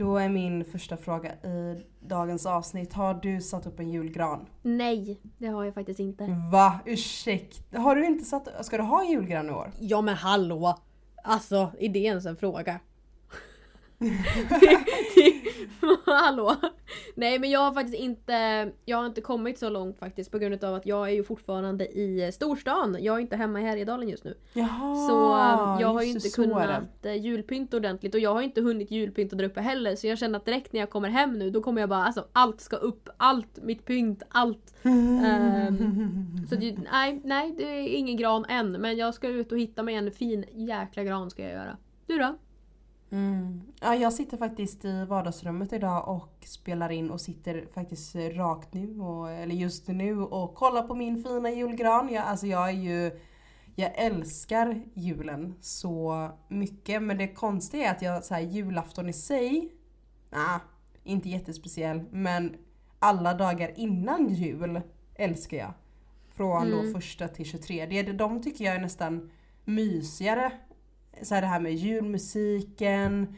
Då är min första fråga i dagens avsnitt. Har du satt upp en julgran? Nej, det har jag faktiskt inte. Va? Ursäkta? Har du inte satt Ska du ha julgran i år? Ja men hallå! Alltså, är det ens en fråga? Hallå! Nej men jag har faktiskt inte, jag har inte kommit så långt faktiskt på grund av att jag är ju fortfarande i storstan. Jag är inte hemma i Härjedalen just nu. Jaha, Så eh, jag har ju inte det. kunnat eh, julpynta ordentligt och jag har inte hunnit julpynta där uppe heller så jag känner att direkt när jag kommer hem nu då kommer jag bara alltså allt ska upp, allt, mitt pynt, allt. Ehm, så det, nej, nej det är ingen gran än men jag ska ut och hitta mig en fin jäkla gran ska jag göra. Du då? Mm. Ja, jag sitter faktiskt i vardagsrummet idag och spelar in och sitter faktiskt rakt nu, och, eller just nu och kollar på min fina julgran. Jag, alltså jag är ju jag älskar julen så mycket men det konstiga är att jag så här, julafton i sig, nah, inte jättespeciell men alla dagar innan jul älskar jag. Från Mm. då första till 23. Det, de tycker jag är nästan mysigare. Så här det här med julmusiken.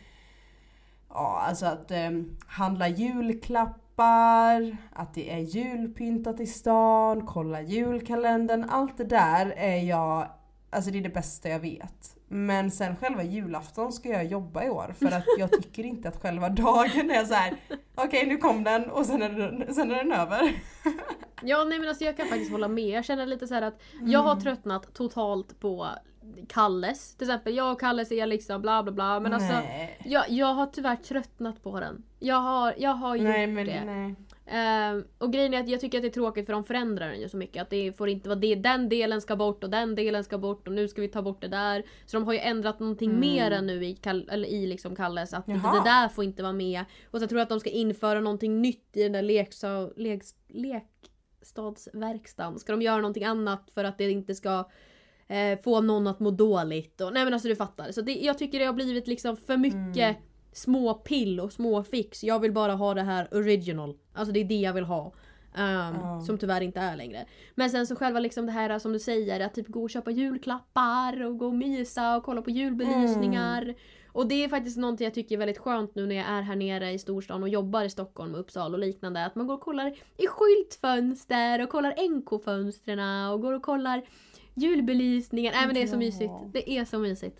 Ja, alltså att eh, handla julklappar, att det är julpyntat i stan, kolla julkalendern. Allt det där är jag, alltså det är det bästa jag vet. Men sen själva julafton ska jag jobba i år för att jag tycker inte att själva dagen är så här. okej nu kom den och sen är den, sen är den över. Ja nej men alltså jag kan faktiskt hålla med. Jag känner lite så här att jag har Mm. tröttnat totalt på Kalles. Till exempel jag och Kalles är liksom bla bla bla men alltså nej. jag, jag har tyvärr tröttnat på den. Jag har, jag har gjort nej men det. nej. Ehm, och grejen är att jag tycker att det är tråkigt för de förändrar den ju så mycket. Att det får inte vara det, den delen ska bort och den delen ska bort och nu ska vi ta bort det där. Så de har ju ändrat någonting Mm. mer än nu i, eller i liksom Kalles. Att det, Jaha. det där får inte vara med. Och sen tror jag att de ska införa någonting nytt i den där leksa, lek, lekstadsverkstan. Ska de göra någonting annat för att det inte ska eh, få någon att må dåligt. Och, nej men alltså du fattar. Så det, jag tycker det har blivit liksom för mycket Mm. små pill och små fix. Jag vill bara ha det här original. Alltså det är det jag vill ha. Ehm, Ja. Som tyvärr inte är längre. Men sen så själva liksom det här som du säger att typ gå och köpa julklappar och gå och mysa och kolla på julbelysningar. Och det är faktiskt någonting jag tycker är väldigt skönt nu när jag är här nere i storstan och jobbar i Stockholm och Uppsala och liknande. Att man går och kollar i skyltfönster och kollar NK-fönstren och går och kollar julbelysningar. Nej men det är så mysigt. Det är så mysigt.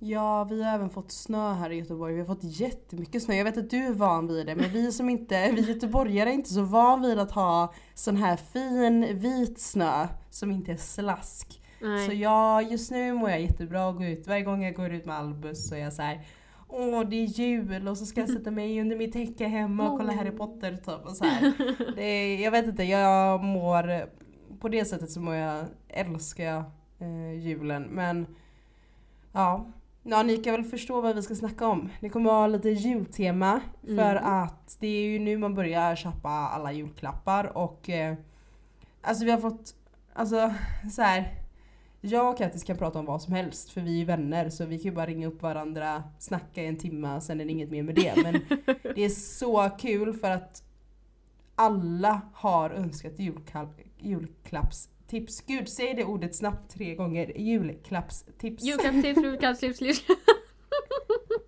Ja, vi har även fått snö här i Göteborg. Vi har fått jättemycket snö. Jag vet att du är van vid det, men vi som inte, vi göteborgare är inte så van vid att ha sån här fin vit snö som inte är slask. Nej. Så jag, just nu mår jag jättebra och går ut. Varje gång jag går ut med Albus så är jag så här. Åh det är jul och så ska jag sätta mig under mitt täcke hemma och kolla Harry Potter typ. Och så här. Det är, jag vet inte, jag mår... På det sättet så mår jag, älskar jag eh, julen. Men ja, ja, ni kan väl förstå vad vi ska snacka om. Det kommer vara lite jultema. För Mm. att det är ju nu man börjar köpa alla julklappar och eh, alltså vi har fått, alltså så här. Jag och Kattis kan prata om vad som helst för vi är ju vänner så vi kan ju bara ringa upp varandra, snacka i en timme sen är det inget mer med det. Men det är så kul för att alla har önskat julkla- julklappstips. Gud, säg det ordet snabbt tre gånger. Julklappstips. Julklappstips, julklappstips,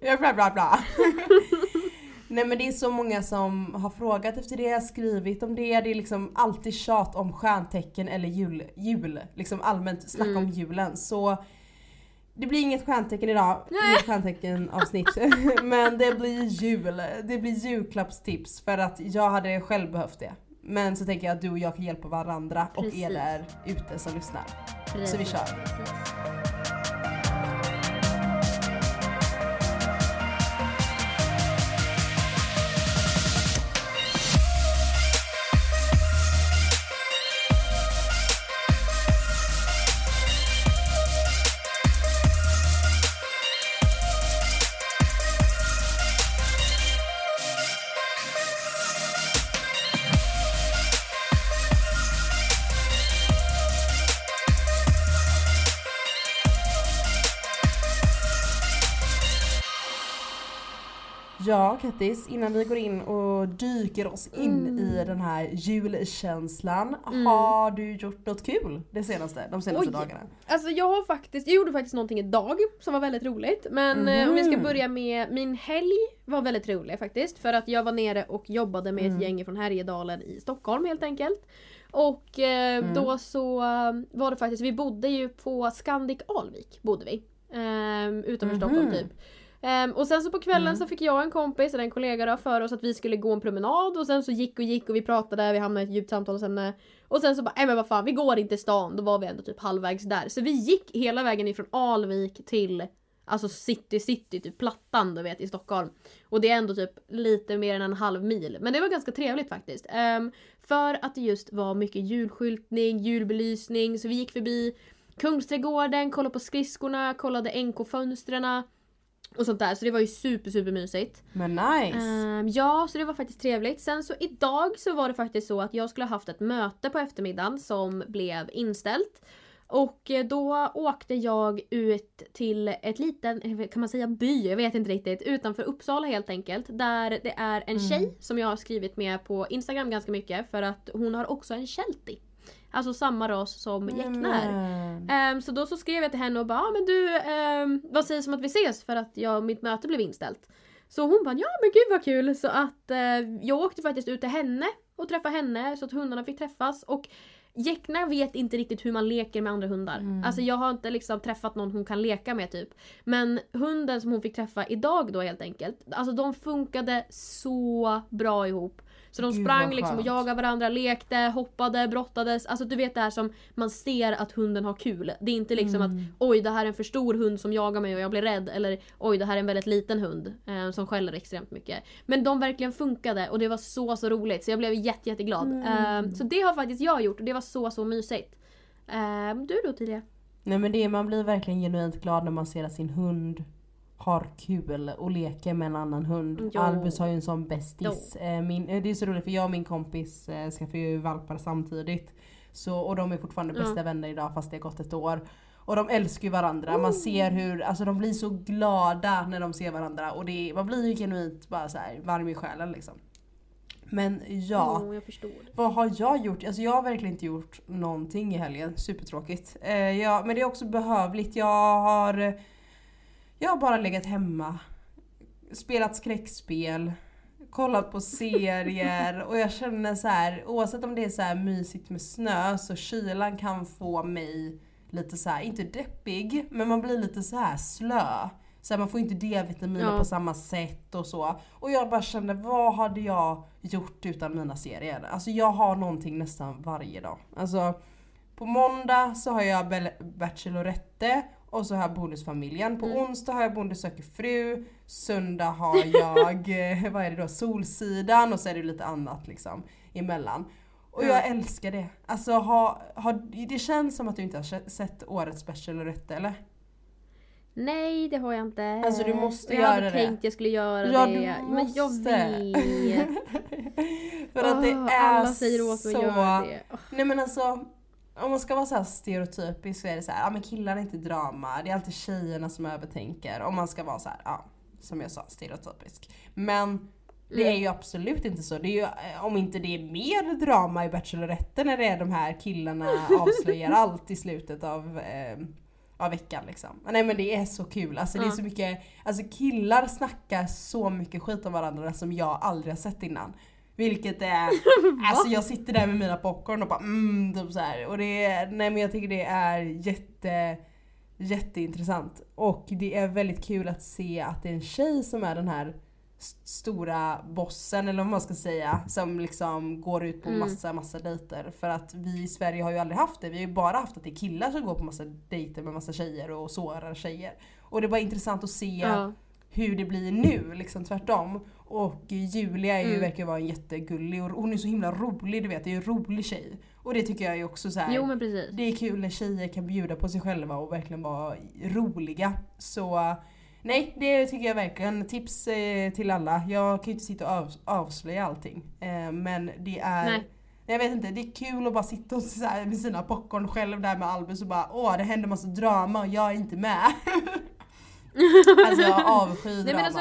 Ja, bla bla bla. Nej men det är så många som har frågat efter det, skrivit om det. Det är liksom alltid tjat om stjärntecken eller jul. jul liksom allmänt snack om Mm. julen. Så det blir inget stjärntecken idag, inget stjärntecken avsnitt. men det blir jul. Det blir julklappstips för att jag hade själv behövt det. Men så tänker jag att du och jag kan hjälpa varandra och er Precis. där ute som lyssnar. Så vi kör. Ja Kattis, innan vi går in och dyker oss in Mm. i den här julkänslan. Mm. Har du gjort något kul det senaste, de senaste Oj. dagarna? Alltså jag har faktiskt, jag gjorde faktiskt någonting idag som var väldigt roligt. Men eh, om vi ska Mhm. börja med min helg var väldigt rolig faktiskt. För att jag var nere och jobbade med Mm. ett gäng från Härjedalen i Stockholm helt enkelt. Och eh, Mm. då så eh, var det faktiskt, vi bodde ju på Scandic Alvik bodde vi. Um, utanför Mhm. Stockholm typ. Ehm, och sen så på kvällen Mm. så fick jag en kompis, eller en kollega då, för oss att vi skulle gå en promenad och sen så gick och gick och vi pratade, vi hamnade i ett djupt samtalsämne. Och sen så bara, nej men vad fan vi går inte i stan, då var vi ändå typ halvvägs där. Så vi gick hela vägen ifrån Alvik till Alltså city city, typ Plattan du vet i Stockholm. Och det är ändå typ lite mer än en halv mil. Men det var ganska trevligt faktiskt. Ehm, för att det just var mycket julskyltning, julbelysning, så vi gick förbi Kungsträdgården, kollade på skridskorna, kollade NK-fönstren och sånt där. Så det var ju super super mysigt. Men nice! Ehm, ja, så det var faktiskt trevligt. Sen så idag så var det faktiskt så att jag skulle ha haft ett möte på eftermiddagen som blev inställt. Och eh, då åkte jag ut till ett liten, kan man säga by? Jag vet inte riktigt. Utanför Uppsala helt enkelt. Där det är en Mm. tjej som jag har skrivit med på Instagram ganska mycket för att hon har också en sheltie. Alltså samma ras som Jäckna är. Nämen. Ehm, så då så skrev jag till henne och bara ah, men du, ehm, vad sägs om att vi ses för att jag, mitt möte blev inställt. Så hon bara ja men gud vad kul så att eh, jag åkte faktiskt ut till henne och träffade henne så att hundarna fick träffas och Jäckna vet inte riktigt hur man leker med andra hundar. Mm. Alltså jag har inte liksom träffat någon hon kan leka med typ. Men hunden som hon fick träffa idag då helt enkelt. Alltså de funkade så bra ihop. Så de Gud, sprang liksom och jagade varandra, lekte, hoppade, brottades. Alltså du vet det här som man ser att hunden har kul. Det är inte liksom att Mm. oj det här är en för stor hund som jagar mig och jag blir rädd. Eller oj det här är en väldigt liten hund eh, som skäller extremt mycket. Men de verkligen funkade och det var så så roligt så jag blev jätte, jätteglad. Mm. Eh, så det har faktiskt jag gjort och det var så så mysigt. Eh, du då Tidia? Nej men det, man blir verkligen genuint glad när man ser att sin hund har kul och leker med en annan hund. Ja. Albus har ju en sån bästis. Eh, Min, eh, det är så roligt för jag och min kompis eh, skaffade ju valpar samtidigt. Så, och de är fortfarande Ja. bästa vänner idag fast det har gått ett år. Och de älskar ju varandra. Man ser hur, alltså de blir så glada när de ser varandra. Och det, man blir ju genuint bara så här varm i själen liksom. Men ja. Oh. Vad har jag gjort? Alltså jag har verkligen inte gjort någonting i helgen. Supertråkigt. Eh, jag, men det är också behövligt. Jag har, jag har bara legat hemma. Spelat skräckspel. Kollat på serier och jag känner så här, oavsett om det är så här mysigt med snö så kylan kan få mig lite så här, inte deppig, men man blir lite så här slö. Så här, man får inte D-vitaminer Ja. på samma sätt och så. Och jag bara kände, vad hade jag gjort utan mina serier? Alltså jag har någonting nästan varje dag. Alltså på måndag så har jag Bachelorette och så har jag Bonusfamiljen. På Mm. onsdag har jag Bonde söker fru. Söndag har jag, eh, vad är det då, Solsidan och så är det lite annat liksom emellan. Och Ja. jag älskar det. Alltså ha, ha, det känns som att du inte har se- sett årets Bachelorette eller? Nej det har jag inte. Alltså, du måste jag hade göra det. tänkt jag skulle göra Ja, det. du Men jag måste. vet. För att det Åh, är alla säger åt mig så... att göra det. Åh. Nej men alltså, om man ska vara så stereotypisk så är det så här, ja men killar är inte drama, det är alltid tjejerna som övertänker. Om man ska vara så här, ja, som jag sa, stereotypisk. Men det är ju absolut inte så. Det är ju, eh, om inte det är mer drama i Bachelorette när det är de här killarna avslöjar allt i slutet av eh, av veckan liksom. Nej men det är så kul, alltså det är så mycket, alltså killar snackar så mycket skit om varandra som jag aldrig har sett innan. Vilket är, alltså jag sitter där med mina popcorn och bara mm, typ så här. Och det är, nej men jag tycker det är jätte, jätteintressant. Och det är väldigt kul att se att det är en tjej som är den här st- stora bossen eller vad man ska säga som liksom går ut på Mm. massa massa dejter för att vi i Sverige har ju aldrig haft det. Vi har ju bara haft att det är killar som går på massa dejter med massa tjejer och sårar tjejer. Och det var intressant att se Ja. Hur det blir nu, liksom tvärtom. Och Julia är ju, Mm. verkar vara en jättegullig och hon är så himla rolig, du vet, det är ju en rolig tjej. Och det tycker jag är också så här. Jo men precis. Det är kul när tjejer kan bjuda på sig själva och verkligen vara roliga. Så nej, det tycker jag verkligen. Tips eh, till alla. Jag kan ju inte sitta och av, avslöja allting. Eh, men det är. Nej, Jag vet inte, det är kul att bara sitta och så här med sina popcorn själv där med Albus och bara åh det händer massa drama och jag är inte med. alltså jag avskyr drama. alltså,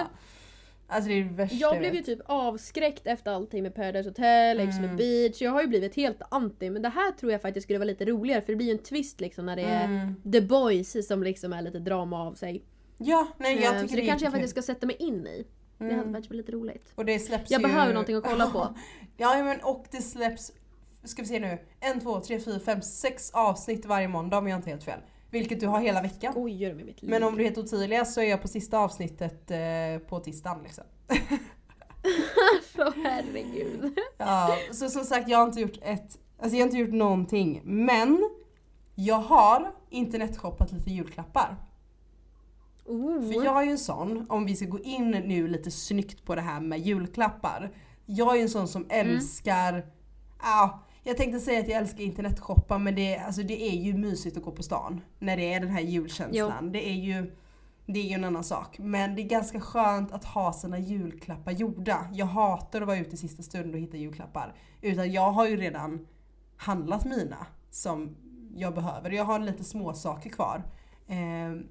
Alltså det är det värsta Jag blev ju typ avskräckt efter allting med Paradise Hotel, Ex Mm. beach. Jag har ju blivit helt anti men det här tror jag faktiskt skulle vara lite roligare för det blir ju en twist liksom när det är Mm. The Boys som liksom är lite drama av sig. Ja, nej jag Eh, tycker så det är kanske jag faktiskt ska sätta mig in i. Det hade Mm. varit lite roligt. Och det släpps Jag ju... behöver någonting att kolla på. Ja men och det släpps, ska vi se nu, en, två, tre, fyra, fem, sex avsnitt varje måndag om jag inte helt fel. Vilket du har hela veckan. Skojar med mitt liv? Men om du heter Ottilia så är jag på sista avsnittet eh, på tisdagen liksom. Åh herregud. Ja, så som sagt jag har inte gjort ett, alltså jag har inte gjort någonting. Men jag har internetshoppat lite julklappar. Oh. För jag är ju en sån, om vi ska gå in nu lite snyggt på det här med julklappar. Jag är ju en sån som älskar, ja, jag tänkte säga att jag älskar internetshoppa men det, alltså det är ju mysigt att gå på stan. När det är den här julkänslan. Det är ju det är ju en annan sak. Men det är ganska skönt att ha sina julklappar gjorda. Jag hatar att vara ute i sista stund och hitta julklappar. Utan jag har ju redan handlat mina som jag behöver. Jag har lite små saker kvar. Eh,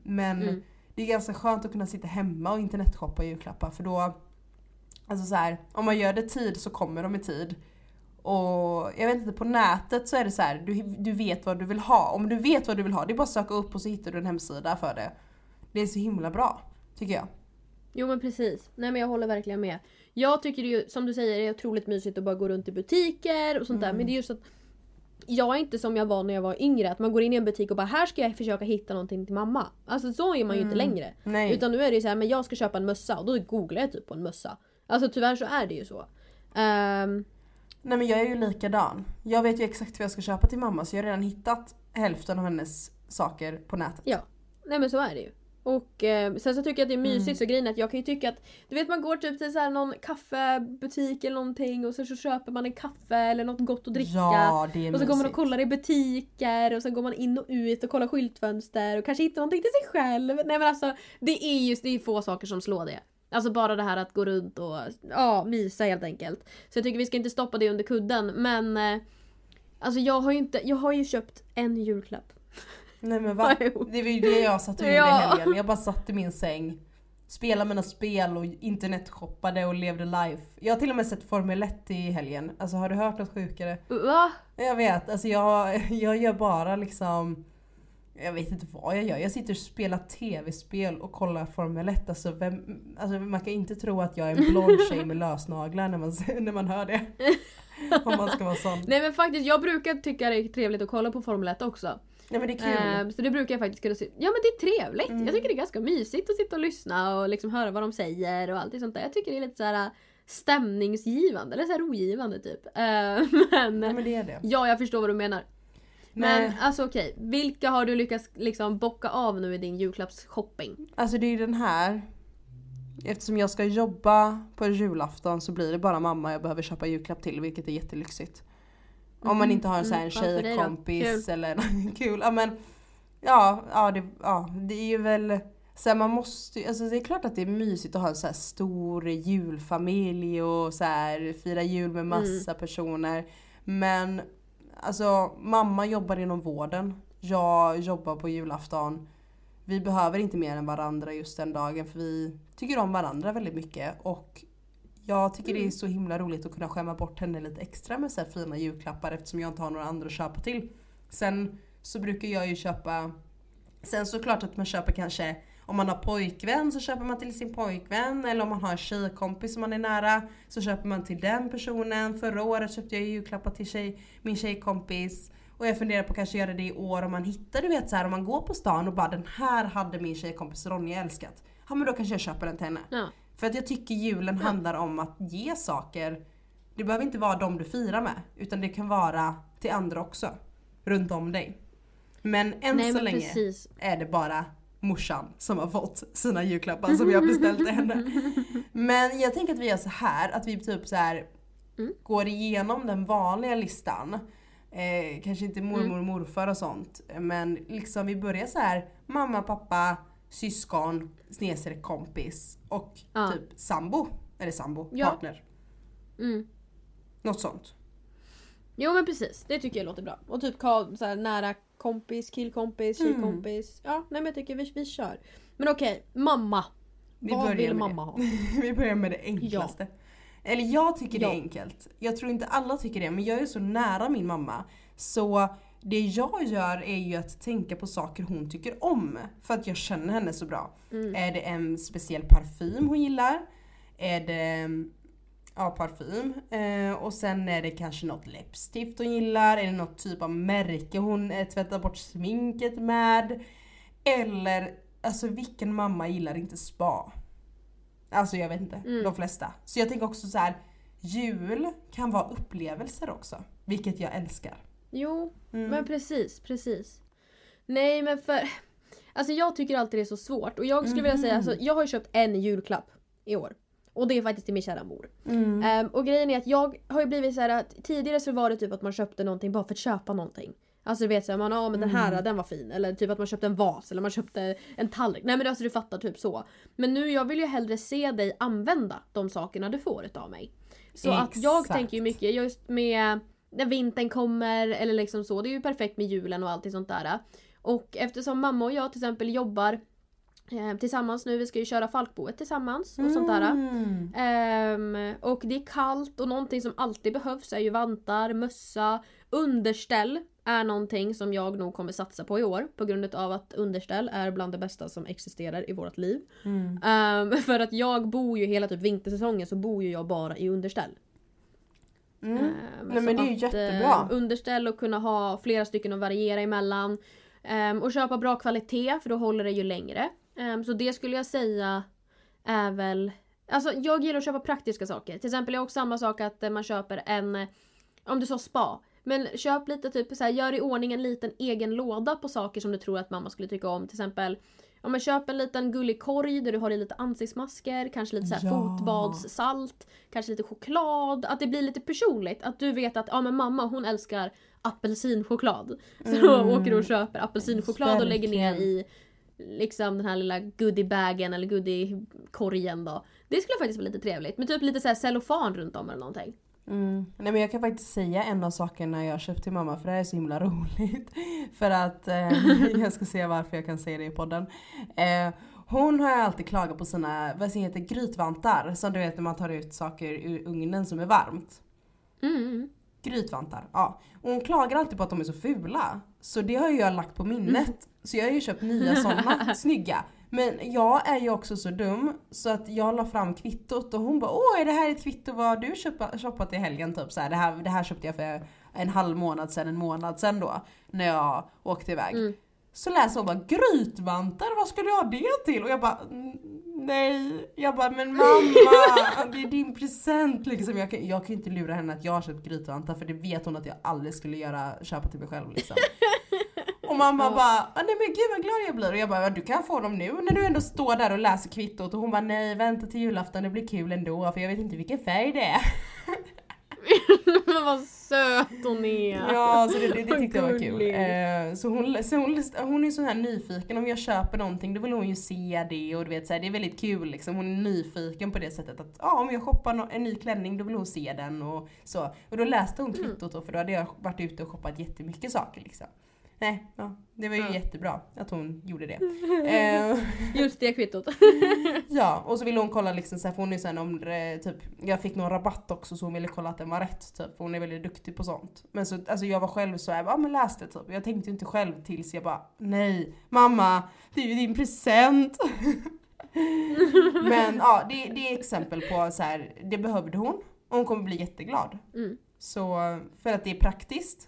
men Mm. det är ganska skönt att kunna sitta hemma och internetshoppa julklappar för då Alltså så här, om man gör det tid så kommer de i tid. Och jag vet inte, på nätet så är det så här, du, du vet vad du vill ha. Om du vet vad du vill ha, det är bara att söka upp och så hittar du en hemsida för det. Det är så himla bra, tycker jag. Jo men precis. Nej men jag håller verkligen med. Jag tycker det är ju, som du säger, det är otroligt mysigt att bara gå runt i butiker och sånt där. Men det är just att jag är inte som jag var när jag var yngre. Att man går in i en butik och bara här ska jag försöka hitta någonting till mamma. Alltså så är man ju inte längre. Nej. Utan nu är det ju så här, men jag ska köpa en mössa och då googlar jag typ på en mössa. Alltså tyvärr så är det ju så. Ehm, Nej men jag är ju likadan. Jag vet ju exakt vad jag ska köpa till mamma så jag har redan hittat hälften av hennes saker på nätet. Ja, nej men så är det ju. Och eh, sen så tycker jag att det är mysigt Mm. så grejen är att jag kan ju tycka att Du vet man går typ till så här någon kaffebutik eller någonting och så, så köper man en kaffe eller något gott att dricka. Ja, det är och så går man och mysigt. kollar i butiker och sen går man in och ut och kollar skyltfönster och kanske hittar någonting till sig själv. Nej men alltså det är just det är få saker som slår det. Alltså bara det här att gå runt och ja, mysa helt enkelt. Så jag tycker vi ska inte stoppa det under kudden men eh, Alltså jag har ju inte, jag har ju köpt en julklapp. Nej men va? Det var ju det jag satt och gjorde Ja. i helgen. Jag bara satt i min säng. Spelade mina spel och internetshoppade och levde life. Jag har till och med sett Formel 1 i helgen. Alltså har du hört något sjukare? Va? Jag vet, alltså jag, jag gör bara liksom jag vet inte vad jag gör. Jag sitter och spelar tv-spel och kollar Formel 1. Alltså, vem, alltså man kan inte tro att jag är en blond tjej med lösnaglar när man, när man hör det. Om man ska vara sån. Nej men faktiskt, jag brukar tycka det är trevligt att kolla på Formel 1 också. Nej men det är kul. Ehm, så det brukar jag faktiskt kunna se. Ja men det är trevligt. Mm. Jag tycker det är ganska mysigt att sitta och lyssna och liksom höra vad de säger och allt sånt där. Jag tycker det är lite så här äh, stämningsgivande, eller så här rogivande typ. Ehm, men, Nej men det är det. ja jag förstår vad du menar. Men Nej. alltså okej, vilka har du lyckats liksom bocka av nu i din julklappsshopping? Alltså det är ju den här. Eftersom jag ska jobba på julafton så blir det bara mamma jag behöver köpa julklapp till vilket är jättelyxigt. Om man Mhm, inte har en, så här, mm, tjejkompis Kul. eller kul. Ja men ja, ja, det, ja det är ju väl så här, man måste alltså det är klart att det är mysigt att ha en så här stor julfamilj och så här, fira jul med massa personer. Men alltså mamma jobbar inom vården. Jag jobbar på julafton. Vi behöver inte mer än varandra just den dagen för vi tycker om varandra väldigt mycket. Och jag tycker det är så himla roligt att kunna skämma bort henne lite extra med så fina julklappar eftersom jag inte har några andra att köpa till. Sen så brukar jag ju köpa Sen såklart att man köper kanske om man har pojkvän så köper man till sin pojkvän eller om man har en tjejkompis som man är nära så köper man till den personen. Förra året köpte jag julklappar till tjej, min tjejkompis och jag funderar på att kanske göra det i år om man hittar du vet så här om man går på stan och bara den här hade min tjejkompis Ronja älskat. Ja men då kanske jag köper den till henne. Ja. För att jag tycker julen handlar om att ge saker. Det behöver inte vara de du firar med utan det kan vara till andra också. Runt om dig. Men än Nej så men länge precis. är det bara morsan som har fått sina julklappar som jag beställt till henne. Men jag tänker att vi gör så här att vi typ så här Mm. går igenom den vanliga listan. Eh, kanske inte mormor Mm. och morfar och sånt. Men liksom vi börjar så här mamma, pappa, syskon, snedstreck kompis och Ja. typ sambo. Eller sambo, Ja. partner. Mm. Något sånt. Jo men precis, det tycker jag låter bra. Och typ så här, nära kompis, killkompis, Mm. tjejkompis. Ja, nej men jag tycker vi, vi kör. Men okej, mamma. Vi Vad börjar vill med mamma ha? det. Vi börjar med det enklaste. Eller jag tycker det Ja. är enkelt. Jag tror inte alla tycker det men jag är så nära min mamma. Så det jag gör är ju att tänka på saker hon tycker om. För att jag känner henne så bra. Mm. Är det en speciell parfym hon gillar? Är det ja, parfym? Eh, och sen är det kanske något läppstift hon gillar? Är det något typ av märke hon eh, tvättar bort sminket med? Eller, alltså vilken mamma gillar inte spa? Alltså jag vet inte, Mm. de flesta. Så jag tänker också så här. jul kan vara upplevelser också. Vilket jag älskar. Jo, Mm. men precis, precis. Nej men för... Alltså jag tycker alltid det är så svårt och jag skulle vilja säga, Mhm. alltså, jag har ju köpt en julklapp i år. Och det är faktiskt till min kära mor. Mm. Ehm, och grejen är att jag har ju blivit så här att tidigare så var det typ att man köpte någonting bara för att köpa någonting. Alltså du vet såhär, man ja men den här Mm. den var fin. Eller typ att man köpte en vas eller man köpte en tallrik. Nej men alltså du fattar typ så. Men nu jag vill ju hellre se dig använda de sakerna du får utav mig. Så att jag Exakt. tänker ju mycket just med när vintern kommer eller liksom så. Det är ju perfekt med julen och allt sånt där. Och eftersom mamma och jag till exempel jobbar eh, tillsammans nu, vi ska ju köra Falkboet tillsammans och sånt där. Mm. Ehm, och det är kallt och någonting som alltid behövs är ju vantar, mössa, underställ är någonting som jag nog kommer satsa på i år på grund av att underställ är bland det bästa som existerar i vårt liv. Mm. Ehm, för att jag bor ju hela typ vintersäsongen så bor ju jag bara i underställ. Mm. Ehm, Nej, men det är ju att, eh, jättebra. underställ och kunna ha flera stycken att variera emellan. Ehm, och köpa bra kvalitet för då håller det ju längre. Ehm, så det skulle jag säga är väl... Alltså jag gillar att köpa praktiska saker. Till exempel är också samma sak att eh, man köper en... eh, Om du sa spa. Men köp lite typ så här, gör i ordning en liten egen låda på saker som du tror att mamma skulle tycka om. Till exempel om man köper en liten gullig korg där du har i lite ansiktsmasker, kanske lite så här Ja. fotbadssalt, kanske lite choklad. Att det blir lite personligt. Att du vet att ja, men mamma hon älskar apelsinchoklad. Så då Mm. åker du och köper apelsinchoklad och lägger ner i liksom den här lilla goodiebagen eller goodiekorgen då. Det skulle faktiskt vara lite trevligt. Med typ lite så här cellofan runt om eller någonting. Mm. Nej men jag kan faktiskt säga en av sakerna jag köpt till mamma för det här är så himla roligt. För att, eh, jag ska se varför jag kan säga det i podden. Eh, hon har alltid klagat på sina, vad som heter grytvantar. Som du vet när man tar ut saker ur ugnen som är varmt. Mm, Mm. Grytvantar, ja. Och hon klagar alltid på att de är så fula. Så det har ju jag lagt på minnet. Så jag har ju köpt nya sådana, snygga. Men jag är ju också så dum så att jag la fram kvittot och hon bara åh är det här ett kvitto vad du köpa, shoppat i helgen typ så här, det, här, det här köpte jag för en halv månad sedan, en månad sedan då. När jag åkte iväg. Mm. Så läser hon bara grytvantar, vad skulle jag ha det till? Och jag bara "Mm, nej. Jag bara men mamma, det är din present liksom. Jag kan, jag kan ju inte lura henne att jag har köpt grytvantar för det vet hon att jag aldrig skulle göra, köpa till mig själv liksom. Och mamma Ja. bara "Ah, nej men gud vad glad jag blir och jag bara du kan få dem nu när du ändå står där och läser kvittot och hon bara nej vänta till julafton det blir kul ändå för jag vet inte vilken färg det är. Men vad söt hon är! Ja, så det, det, det Vad tyckte jag var kul. Eh, så hon, så hon, hon är så här nyfiken, om jag köper någonting då vill hon ju se det och du vet så här, det är väldigt kul liksom. Hon är nyfiken på det sättet att ja, om jag shoppar no- en ny klänning då vill hon se den och så. Och då läste hon kvittot då för då hade jag varit ute och shoppat jättemycket saker liksom. Nej, ja, det var ju Ja. jättebra att hon gjorde det. Eh, Just det kvittot. Ja, och så ville hon kolla liksom så här, för hon är sen om det, typ, jag fick någon rabatt också så hon ville kolla att den var rätt typ, för hon är väldigt duktig på sånt. Men så, alltså jag var själv så jag bara, ja men läs det typ. Jag tänkte inte själv tills jag bara, nej mamma, det är ju din present. men ja, det, det är exempel på så här, det behövde hon och hon kommer bli jätteglad. Mm. Så, för att det är praktiskt.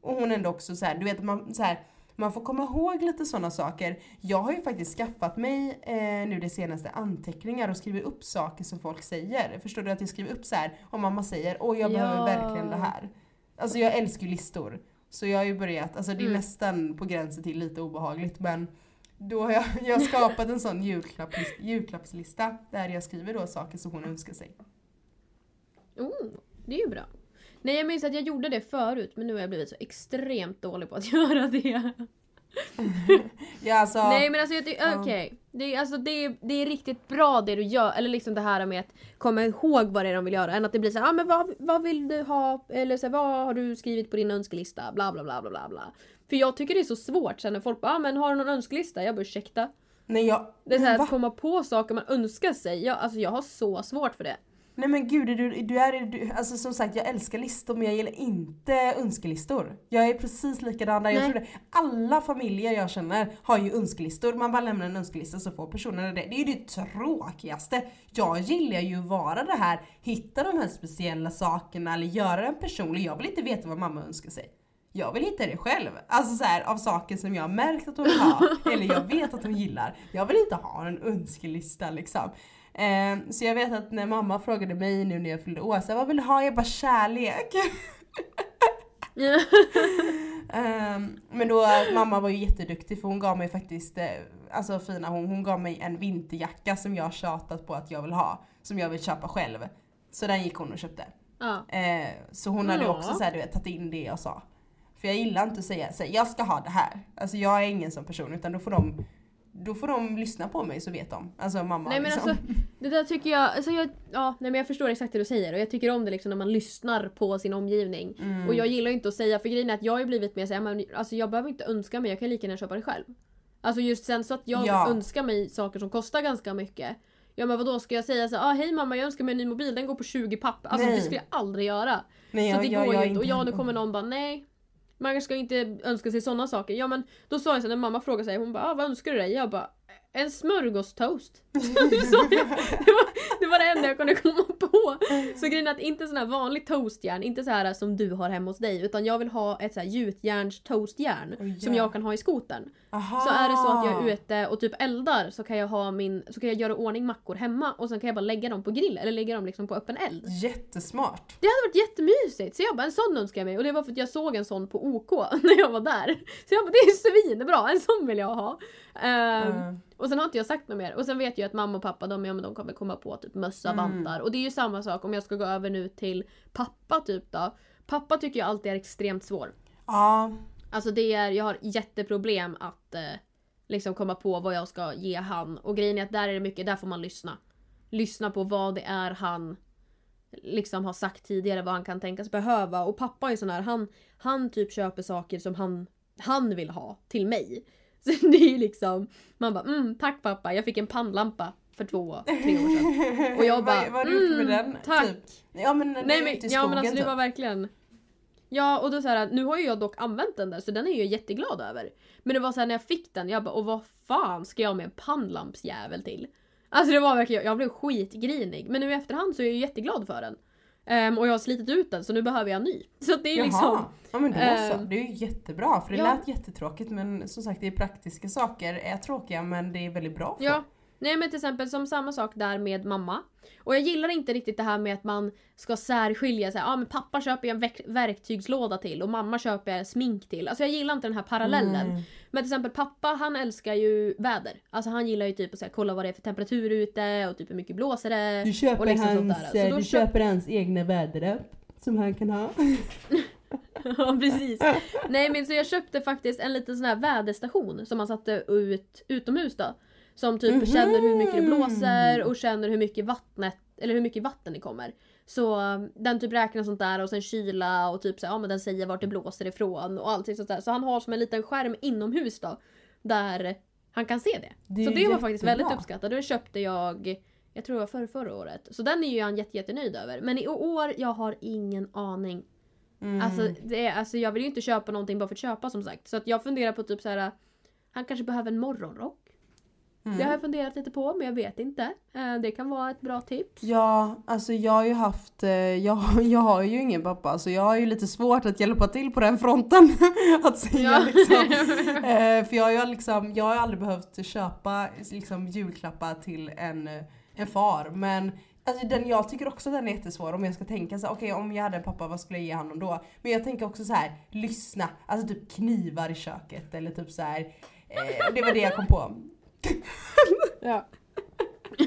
Och hon är ändå också så här, du vet man, så här, man får komma ihåg lite sådana saker. Jag har ju faktiskt skaffat mig eh, nu det senaste anteckningar och skrivit upp saker som folk säger. Förstår du att jag skriver upp så här om mamma säger åh jag behöver Ja. verkligen det här. Alltså jag älskar ju listor. Så jag har ju börjat, alltså det är Mm. nästan på gränsen till lite obehagligt men då har jag, jag har skapat en sån julklapp, julklappslista där jag skriver då saker som hon önskar sig. Oh, det är ju bra. Nej jag minns att jag gjorde det förut men nu har jag blivit så extremt dålig på att göra det. Ja alltså, Nej men alltså okej. Det, är- alltså, det, det är riktigt bra det du gör, eller liksom det här med att komma ihåg vad det är de vill göra. Än att det blir så här, ah, men vad, vad vill du ha? Eller så här, vad har du skrivit på din önskelista? Bla bla bla bla bla bla. För jag tycker det är så svårt sen när folk bara, ah, men har du någon önskelista? Jag bara ursäkta? Nej jag... Det är så här, att komma på saker man önskar sig. Jag, alltså jag har så svårt för det. Nej men gud, du, du är, du, alltså som sagt jag älskar listor men jag gillar inte önskelistor. Jag är precis likadan där, jag tror det. Alla familjer jag känner har ju önskelistor, man bara lämnar en önskelista så får personerna det. Det är ju det tråkigaste. Jag gillar ju att vara det här, hitta de här speciella sakerna eller göra den personlig. Jag vill inte veta vad mamma önskar sig. Jag vill hitta det själv. Alltså så här, av saker som jag har märkt att hon vill ha, eller jag vet att hon gillar. Jag vill inte ha en önskelista liksom. Eh, så jag vet att när mamma frågade mig nu när jag fyllde år, så här, vad vill du ha? Jag bara kärlek. Ehm, men då, mamma var ju jätteduktig för hon gav mig faktiskt, eh, alltså fina hon, hon gav mig en vinterjacka som jag tjatat på att jag vill ha. Som jag vill köpa själv. Så den gick hon och köpte. ja. Eh, så hon hade Ja. också så här, du vet, tagit in det jag sa. För jag gillar inte att säga här, jag ska ha det här. Alltså jag är ingen sån person utan då får de då får de lyssna på mig så vet de. Alltså mamma Nej men liksom. alltså, det där tycker jag, alltså jag, ja, nej men jag förstår exakt det du säger och jag tycker om det liksom när man lyssnar på sin omgivning. Mm. Och jag gillar ju inte att säga, för grejen är att jag har ju blivit mer såhär, alltså jag behöver inte önska mig, jag kan lika gärna köpa det själv. Alltså just sen så att jag Ja. önskar mig saker som kostar ganska mycket. Ja men vadå ska jag säga så ah, hej mamma jag önskar mig en ny mobil, den går på 20 papp. Alltså Nej. det skulle jag aldrig göra. Nej, så jag- det jag- går jag ju är inte. Och ja nu kommer någon bara nej. Man ska inte önska sig sådana saker. Ja men då sa jag så när mamma frågade sig, hon bara ah, vad önskar du dig? Jag bara en smörgåstoast. Så jag, det, var, det var det enda jag kunde komma på. Så grejen är att inte sån här vanlig toastjärn, inte så här som du har hemma hos dig. Utan jag vill ha ett så här gjutjärns toastjärn. Oj, som ja. jag kan ha i skotern. Aha. Så är det så att jag är ute och typ eldar så kan jag ha min, så kan jag göra ordning mackor hemma och sen kan jag bara lägga dem på grill eller lägga dem liksom på öppen eld. Jättesmart. Det hade varit jättemysigt! Så jag bara en sån önskar jag mig och det var för att jag såg en sån på OK när jag var där. Så jag bara det är svinbra, en sån vill jag ha. Ehm, Mm. Och sen har inte jag sagt något mer. Och sen vet jag att mamma och pappa de, ja, men de kommer komma på typ mössa, Mm. vantar. Och det är ju samma sak om jag ska gå över nu till pappa typ då. Pappa tycker jag alltid är extremt svår. Ja. Alltså det är, jag har jätteproblem att eh, liksom komma på vad jag ska ge han. Och grejen är att där är det mycket, där får man lyssna. Lyssna på vad det är han liksom har sagt tidigare, vad han kan tänkas behöva. Och pappa är sån här, han, han typ köper saker som han, han vill ha till mig. Så det är ju liksom, man bara mm, tack pappa, jag fick en pannlampa för två, tre år sedan. Och jag bara, vad, vad har du gjort med mm, den? tack. Typ? Ja men Nej men, ja, men alltså det typ. var verkligen... Ja och då så här, nu har ju jag dock använt den där så den är jag jätteglad över. Men det var så här när jag fick den, jag bara och vad fan ska jag med en pannlampsjävel till? Alltså det var verkligen, jag blev skitgrinig. Men nu i efterhand så är jag jätteglad för den. Ehm, och jag har slitit ut den så nu behöver jag en ny. Så det är Jaha. liksom... Ja men då så, ehm, det är ju jättebra för det ja. lät jättetråkigt men som sagt det är praktiska saker, är tråkiga men det är väldigt bra för. Ja. Nej men till exempel som samma sak där med mamma. Och jag gillar inte riktigt det här med att man ska särskilja sig. Ja men pappa köper jag en verk- verktygslåda till och mamma köper jag smink till. Alltså jag gillar inte den här parallellen. Mm. Men till exempel pappa han älskar ju väder. Alltså han gillar ju typ att här, kolla vad det är för temperatur ute och typ hur mycket blåser det. Du köper, och liksom sånt hans, där. Så du köp- köper hans egna väderapp som han kan ha. ja precis. Nej men så jag köpte faktiskt en liten sån här väderstation som man satte ut utomhus då. Som typ Mhm. känner hur mycket det blåser och känner hur mycket vattnet, eller hur mycket vatten det kommer. Så um, den typ räknar sånt där och sen kyla och typ så ja men den säger vart det blåser ifrån och allting sånt där. Så han har som en liten skärm inomhus då. Där han kan se det. Det så det var faktiskt väldigt uppskattat. Det köpte jag, jag tror det var förra, förra året. Så den är ju han jätte, jättenöjd över. Men i år, jag har ingen aning. Mm. Alltså, det är, alltså jag vill ju inte köpa någonting bara för att köpa som sagt. Så att jag funderar på typ så här. Han kanske behöver en morgonrock. Mm. Det har jag funderat lite på men jag vet inte. Eh, Det kan vara ett bra tips. Ja, alltså jag har ju haft, eh, jag, jag har ju ingen pappa så jag har ju lite svårt att hjälpa till på den fronten. att säga Ja. liksom. Eh, för jag har ju liksom, jag har aldrig behövt köpa liksom, julklappar till en, en far. Men alltså, den, jag tycker också den är jättesvår om jag ska tänka så okej om jag hade en pappa vad skulle jag ge honom då? Men jag tänker också så här, lyssna, alltså typ knivar i köket eller typ så här. Eh, det var det jag kom på. Ja.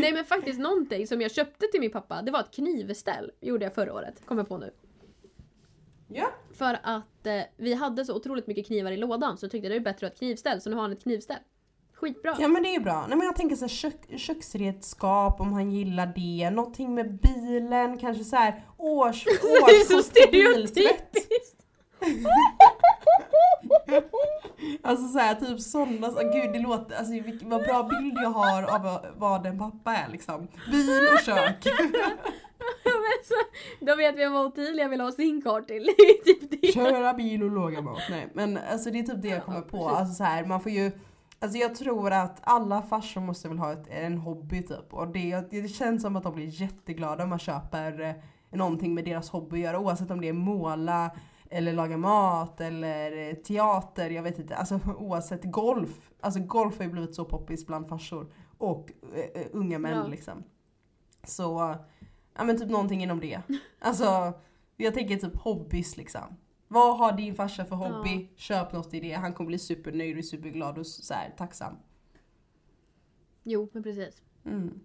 Nej men faktiskt någonting som jag köpte till min pappa det var ett knivställ. Gjorde jag förra året. Kommer på nu. Ja. För att eh, vi hade så otroligt mycket knivar i lådan så jag tyckte det är bättre att ha ett knivställ så nu har han ett knivställ. Skitbra. Ja men det är ju bra. Nej, men jag tänker så här, kök, köksredskap om han gillar det. Någonting med bilen, kanske så här års, det är så årskort stereotypiskt! Alltså såhär typ sådana, alltså, gud det låter, alltså vad bra bild jag har av vad- en pappa är liksom. Bil och kök. Men så, då vet vi vad Ottilia vill ha sin karl till. Typ det. Köra bil och laga mat. Nej men alltså det är typ det jag kommer på. Alltså så här, man får ju Alltså jag tror att alla farsor måste väl ha ett, en hobby typ. Och det, det känns som att de blir jätteglada om man köper eh, någonting med deras hobby att göra. Oavsett om det är måla eller laga mat eller eh, teater, jag vet inte. Alltså oavsett golf. Alltså golf har ju blivit så poppis bland farsor. Och eh, unga män Ja. liksom. Så, ja men typ någonting inom det. Alltså jag tänker typ hobbys liksom. Vad har din farsa för hobby? Köp något i det. Han kommer bli supernöjd och superglad och så här, tacksam. Jo, men precis. Mm.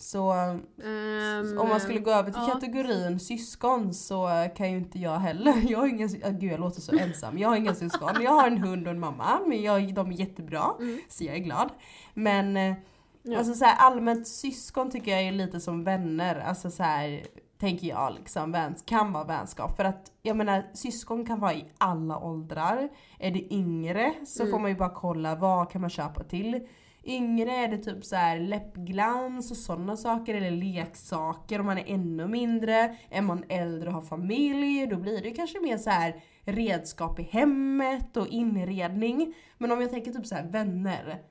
Så Ehm, om man skulle gå över till ja. kategorin syskon så kan ju inte jag heller. Jag har inga, ah, gud jag låter så ensam. Jag har inga syskon. Jag har en hund och en mamma men jag, de är jättebra. Mm. Så jag är glad. Men eh, Ja. alltså så här, allmänt syskon tycker jag är lite som vänner. Alltså så här, tänker jag liksom, väns, kan vara vänskap. För att jag menar syskon kan vara i alla åldrar. Är det yngre så Mm. får man ju bara kolla vad kan man köpa till. Yngre är det typ så här läppglans och sådana saker eller leksaker om man är ännu mindre. Är man äldre och har familj då blir det kanske mer så här redskap i hemmet och inredning. Men om jag tänker typ så här vänner.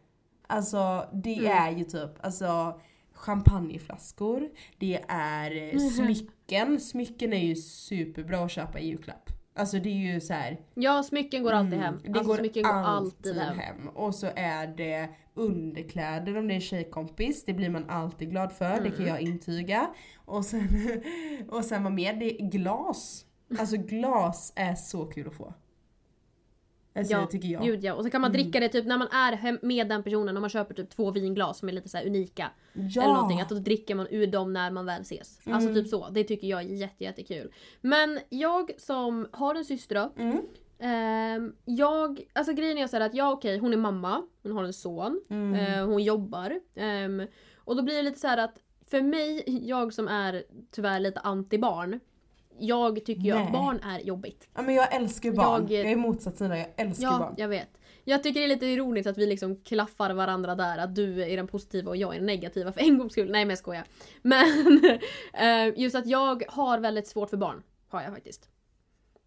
Alltså det Mm. är ju typ alltså champagneflaskor, det är eh, Mhm. smycken. Smycken är ju superbra att köpa i julklapp. Alltså det är ju så här. Ja, smycken går alltid hem. Mm, Det alltså, går smycken går alltid hem. hem. Och så är det underkläder om det är tjejkompis. Det blir man alltid glad för, det kan Mm. jag intyga. Och sen, och sen vad mer? Det är glas. Alltså glas är så kul att få. Alltså Ja, tycker jag. Gud ja. Och så kan man Mm. dricka det typ när man är med den personen och man köper typ två vinglas som är lite så unika. ja. Eller någonting. Att då dricker man ur dem när man väl ses. Alltså Mm. typ så. Det tycker jag är jätte, jättekul. Men jag som har en syster. Mm. ehm, jag, alltså grejen är så att jag okej, hon är mamma. Hon har en son. Mm. eh, hon jobbar. ehm, och då blir det lite så här att för mig, jag som är tyvärr lite anti-barn. Jag tycker ju att barn är jobbigt. Ja men jag älskar barn. Jag- Jag, är motsatsen där, jag älskar Ja, barn. jag vet. Jag tycker det är lite ironiskt att vi liksom klaffar varandra där. Att du är den positiva och jag är den negativa för en gångs skull. Nej men jag skojar. Men eh, just att jag har väldigt svårt för barn. Har jag faktiskt.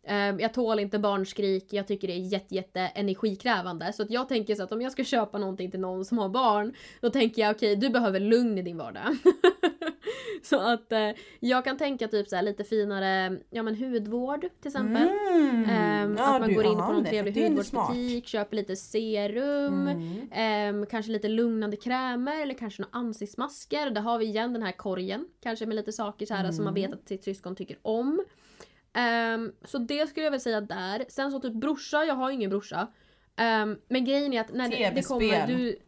Eh, Jag tål inte barnskrik, jag tycker det är jätte, jätte energikrävande. Så att jag tänker så att om jag ska köpa någonting till någon som har barn, då tänker jag okej, du behöver lugn i din vardag. så att eh, jag kan tänka typ så här lite finare, ja men hudvård till exempel. Mm. Ehm, Ja, att man du- går in på någon trevlig hudvårdsbutik, köper lite serum, Mm. ehm, kanske lite lugnande krämer eller kanske några ansiktsmasker. Där har vi igen den här korgen. Kanske med lite saker så här som man Mm. vet att sitt syskon tycker om. Ehm, så det skulle jag väl säga där. Sen så typ brorsa, jag har ju ingen brorsa. Ehm, men grejen är att när det, det kommer... Du,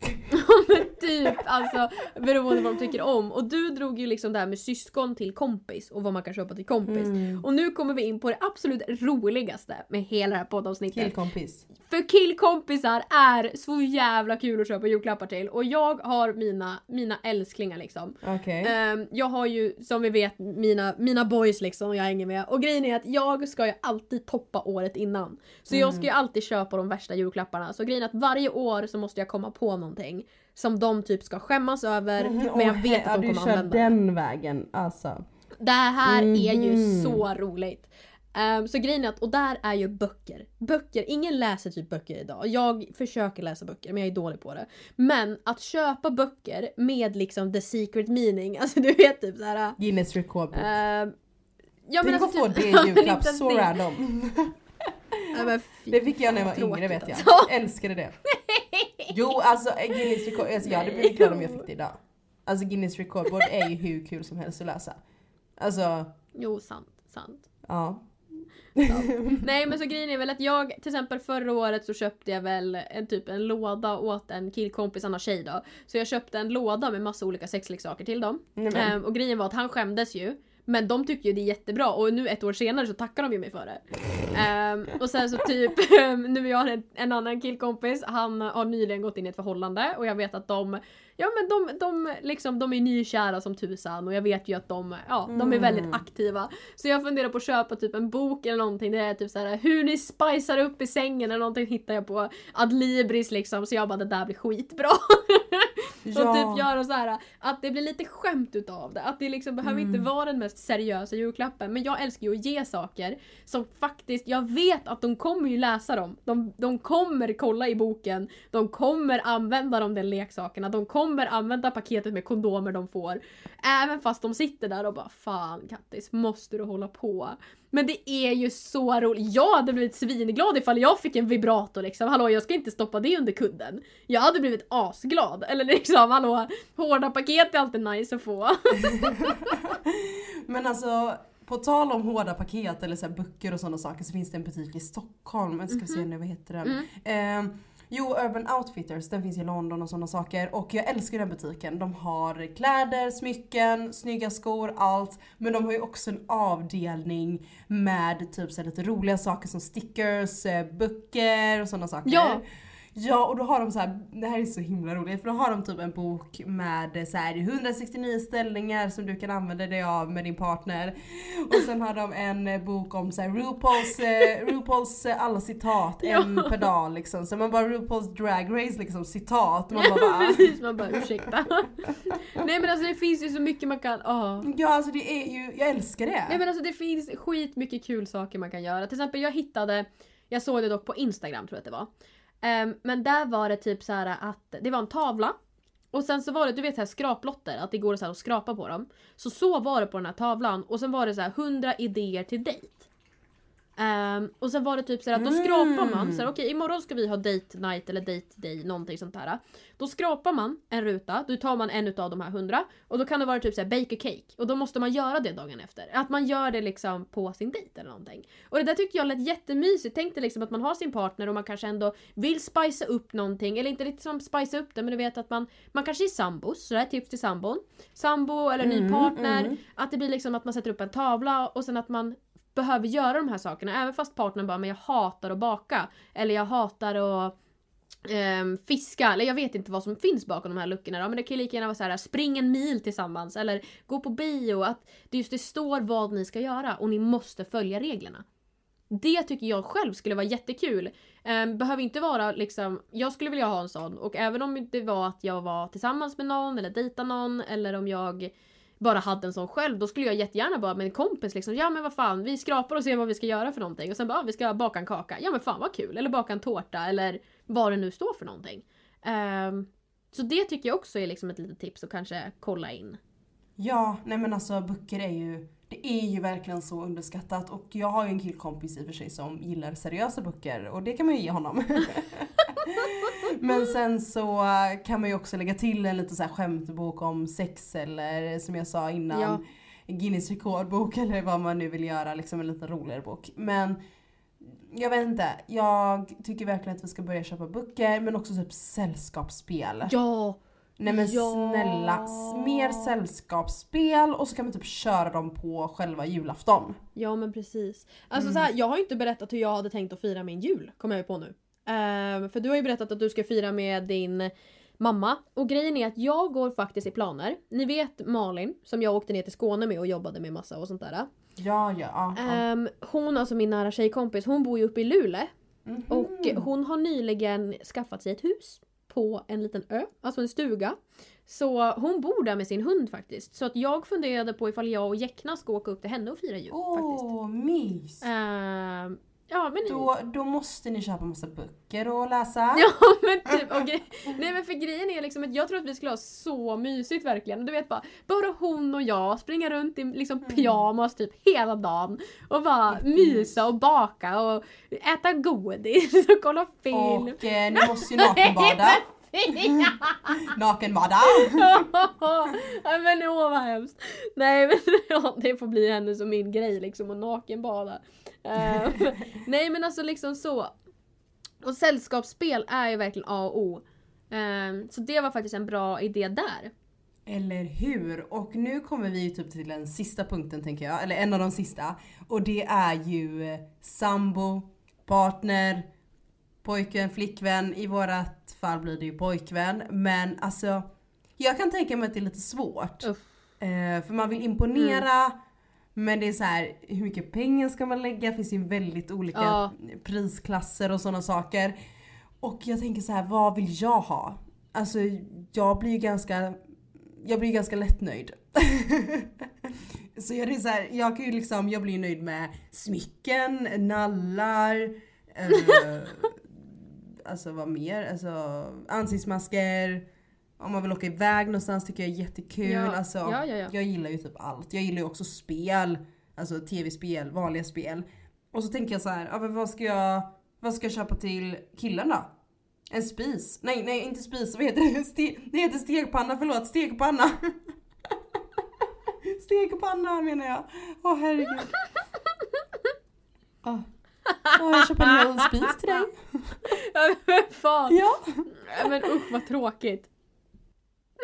Ja men typ alltså beroende på vad de tycker om. Och du drog ju liksom det här med syskon till kompis och vad man kan köpa till kompis. Mm. Och nu kommer vi in på det absolut roligaste med hela det här poddavsnittet. Killkompis. För killkompisar är så jävla kul att köpa julklappar till och jag har mina, mina älsklingar liksom. Okej. Ehm, jag har ju som vi vet mina, mina boys liksom och jag hänger med. Och grejen är att jag ska ju alltid toppa året innan. Så jag ska ju alltid köpa de värsta julklapparna. Så grejen är att varje år så måste jag komma på någonting som de typ ska skämmas över Mhm, men jag vet att de du kommer kör använda. den vägen alltså. Det här är ju Mhm. så roligt. Ehm, så grejen är att, och där är ju böcker. Böcker, ingen läser typ böcker idag. Jag försöker läsa böcker men jag är dålig på det. Men att köpa böcker med liksom the secret meaning, alltså du vet typ såhär... Guinness rekordbok. Uh, ja, Tänk att få typ- det i men julklapp, så random. Men Det fick jag när jag var Tråkigt yngre vet jag. alltså. Jag älskade det. Jo alltså Guinness rekord, alltså, jag hade blivit glad om jag fick det idag. Alltså Guinness rekordbok är ju hur kul som helst att läsa. Alltså, Jo, sant. sant. ja. Nej men så grejen är väl att jag till exempel förra året så köpte jag väl en typ en låda åt en killkompis, han har tjej då. Så jag köpte en låda med massa olika sexleksaker till dem. Men, Ehm, och grejen var att han skämdes ju. Men de tycker ju det är jättebra och nu ett år senare så tackar de ju mig för det. Ehm, och sen så typ, nu jag har en, en annan killkompis, han har nyligen gått in i ett förhållande och jag vet att de Ja men de, de, liksom, de är nykära som tusan och jag vet ju att de, ja, de är väldigt Mm. aktiva. Så jag funderar på att köpa typ en bok eller någonting där det är typ såhär hur ni spicar upp i sängen eller någonting hittar jag på Adlibris liksom så jag bara det där blir skitbra. Och typ göra så här att det blir lite skämt utav det. Att det liksom behöver inte vara den mest seriösa julklappen. Men jag älskar ju att ge saker som faktiskt, jag vet att de kommer ju läsa dem. De, de kommer kolla i boken. De kommer använda de där leksakerna. De kommer använda paketet med kondomer de får. Även fast de sitter där och bara Fan Kattis, måste du hålla på? Men det är ju så roligt. Jag hade blivit svinglad ifall jag fick en vibrator liksom. Hallå jag ska inte stoppa det under kudden. Jag hade blivit asglad. Eller liksom hallå, hårda paket är alltid nice att få. Men alltså, på tal om hårda paket eller så böcker och sådana saker så finns det en butik i Stockholm, jag ska se nu vad heter den? Eh, jo, Urban Outfitters, den finns i London och sådana saker. Och jag älskar den butiken. De har kläder, smycken, snygga skor, allt. Men de har ju också en avdelning med typ så lite roliga saker som stickers, eh, böcker och sådana saker. Ja. Ja och då har de så här, det här är så himla roligt för då har de typ en bok med så här 169 ställningar som du kan använda dig av med din partner. Och sen har de en bok om så här RuPaul's, eh, RuPaul's eh, alla citat, en per dag liksom. Så man bara RuPaul's Drag Race liksom citat. Man bara, va? Precis, man bara ursäkta. Nej men alltså det finns ju så mycket man kan, åh. Ja alltså det är ju, jag älskar det. Nej men alltså det finns skitmycket kul saker man kan göra. Till exempel jag hittade, jag såg det dock på Instagram tror jag att det var. Ehm, men där var det typ så här att det var en tavla. Och sen så var det, du vet här skraplotter, att det går så här att skrapa på dem. Så så var det på den här tavlan och sen var det så här 100 idéer till dejt. Ehm, och sen var det typ så att då skrapar man, så här, okej imorgon ska vi ha date night eller date day, någonting sånt där. Då skrapar man en ruta, då tar man en utav de här hundra och då kan det vara typ såhär bake a cake och då måste man göra det dagen efter. Att man gör det liksom på sin dejt eller någonting. Och det där tyckte jag lät jättemysigt. Tänk dig liksom att man har sin partner och man kanske ändå vill spicea upp någonting, eller inte riktigt som spicea upp det men du vet att man, man kanske är sambos, så det här är tips till sambon. Sambo eller ny Mm, partner, mm. att det blir liksom att man sätter upp en tavla och sen att man behöver göra de här sakerna även fast partnern bara men jag hatar att baka. Eller jag hatar att ehm, fiska. Eller jag vet inte vad som finns bakom de här luckorna då, men det kan ju lika gärna vara så här spring en mil tillsammans. Eller gå på bio. Att det just det står vad ni ska göra och ni måste följa reglerna. Det tycker jag själv skulle vara jättekul. Um, behöver inte vara liksom, jag skulle vilja ha en sån. Och även om det var att jag var tillsammans med någon eller dejta någon eller om jag bara hade en sån själv, då skulle jag jättegärna bara med en kompis liksom, ja men vad fan, vi skrapar och ser vad vi ska göra för någonting och sen bara, vi ska baka en kaka, ja men fan vad kul, eller baka en tårta eller vad det nu står för någonting. Um, så det tycker jag också är liksom ett litet tips att kanske kolla in. Ja, nej men alltså böcker är ju det är ju verkligen så underskattat och jag har ju en killkompis i och för sig som gillar seriösa böcker och det kan man ju ge honom. Men sen så kan man ju också lägga till en liten så här skämtbok om sex eller som jag sa innan Ja. Guinness rekordbok eller vad man nu vill göra, liksom en lite roligare bok. Men jag vet inte, jag tycker verkligen att vi ska börja köpa böcker men också typ sällskapsspel. Ja! Nej men Ja. snälla, mer sällskapsspel och så kan man typ köra dem på själva julafton. Ja men precis. Alltså Mm. så här, jag har ju inte berättat hur jag hade tänkt att fira min jul, kommer jag ju på nu. Ehm, för du har ju berättat att du ska fira med din mamma. Och grejen är att jag går faktiskt i planer. Ni vet Malin, som jag åkte ner till Skåne med och jobbade med massa och sånt där. Ja, ja, ja. Ehm, hon, alltså min nära tjejkompis, hon bor ju uppe i Luleå. Mhm. Och hon har nyligen skaffat sig ett hus på en liten ö, alltså en stuga. Så hon bor där med sin hund faktiskt. Så att jag funderade på ifall jag och Jäckna ska åka upp till henne och fira jul faktiskt. Åh, mys! Ehm, ja men Då, då måste ni köpa massa böcker och läsa. Ja men typ, och grej, nej men för grejen är liksom att jag tror att vi skulle ha så mysigt verkligen. Du vet bara, bara hon och jag springa runt i liksom pyjamas typ hela dagen. Och bara mysa och baka och äta godis och kolla film. Och eh, ni måste ju nakenbada. Nakenbada! ja, men åh vad hemskt. Nej men ja, det får bli hennes och min grej liksom att nakenbada. Uh, nej men alltså liksom så. Och sällskapsspel är ju verkligen A och O. Ehm, så det var faktiskt en bra idé där. Eller hur? Och nu kommer vi ju typ till den sista punkten tänker jag, eller en av de sista. Och det är ju eh, sambo, partner, pojkvän, flickvän. I vårat fall blir det ju pojkvän. Men alltså, jag kan tänka mig att det är lite svårt. Eh, för man vill imponera. Men det är så här, hur mycket pengar ska man lägga? Det finns ju väldigt olika Ja. prisklasser och sådana saker. Och jag tänker så här, vad vill jag ha? Alltså jag blir ju ganska, jag blir ganska lättnöjd. så jag, är så här, jag kan ju liksom, jag blir nöjd med smycken, nallar, eh, alltså vad mer? Alltså ansiktsmasker. Om man vill åka iväg någonstans tycker jag är jättekul. Ja. Alltså, Ja, ja, ja. Jag gillar ju typ allt. Jag gillar ju också spel. Alltså tv-spel, vanliga spel. Och så tänker jag så här, ja, men vad ska jag, vad ska jag köpa till killen då? En spis? Nej, nej inte spis, vad heter det? Ste det heter stekpanna, förlåt, stekpanna. stekpanna menar jag. Åh herregud. Åh, Åh, jag köper en hel spis till dig. Ja men fan! Ja. Ja, Men usch vad tråkigt.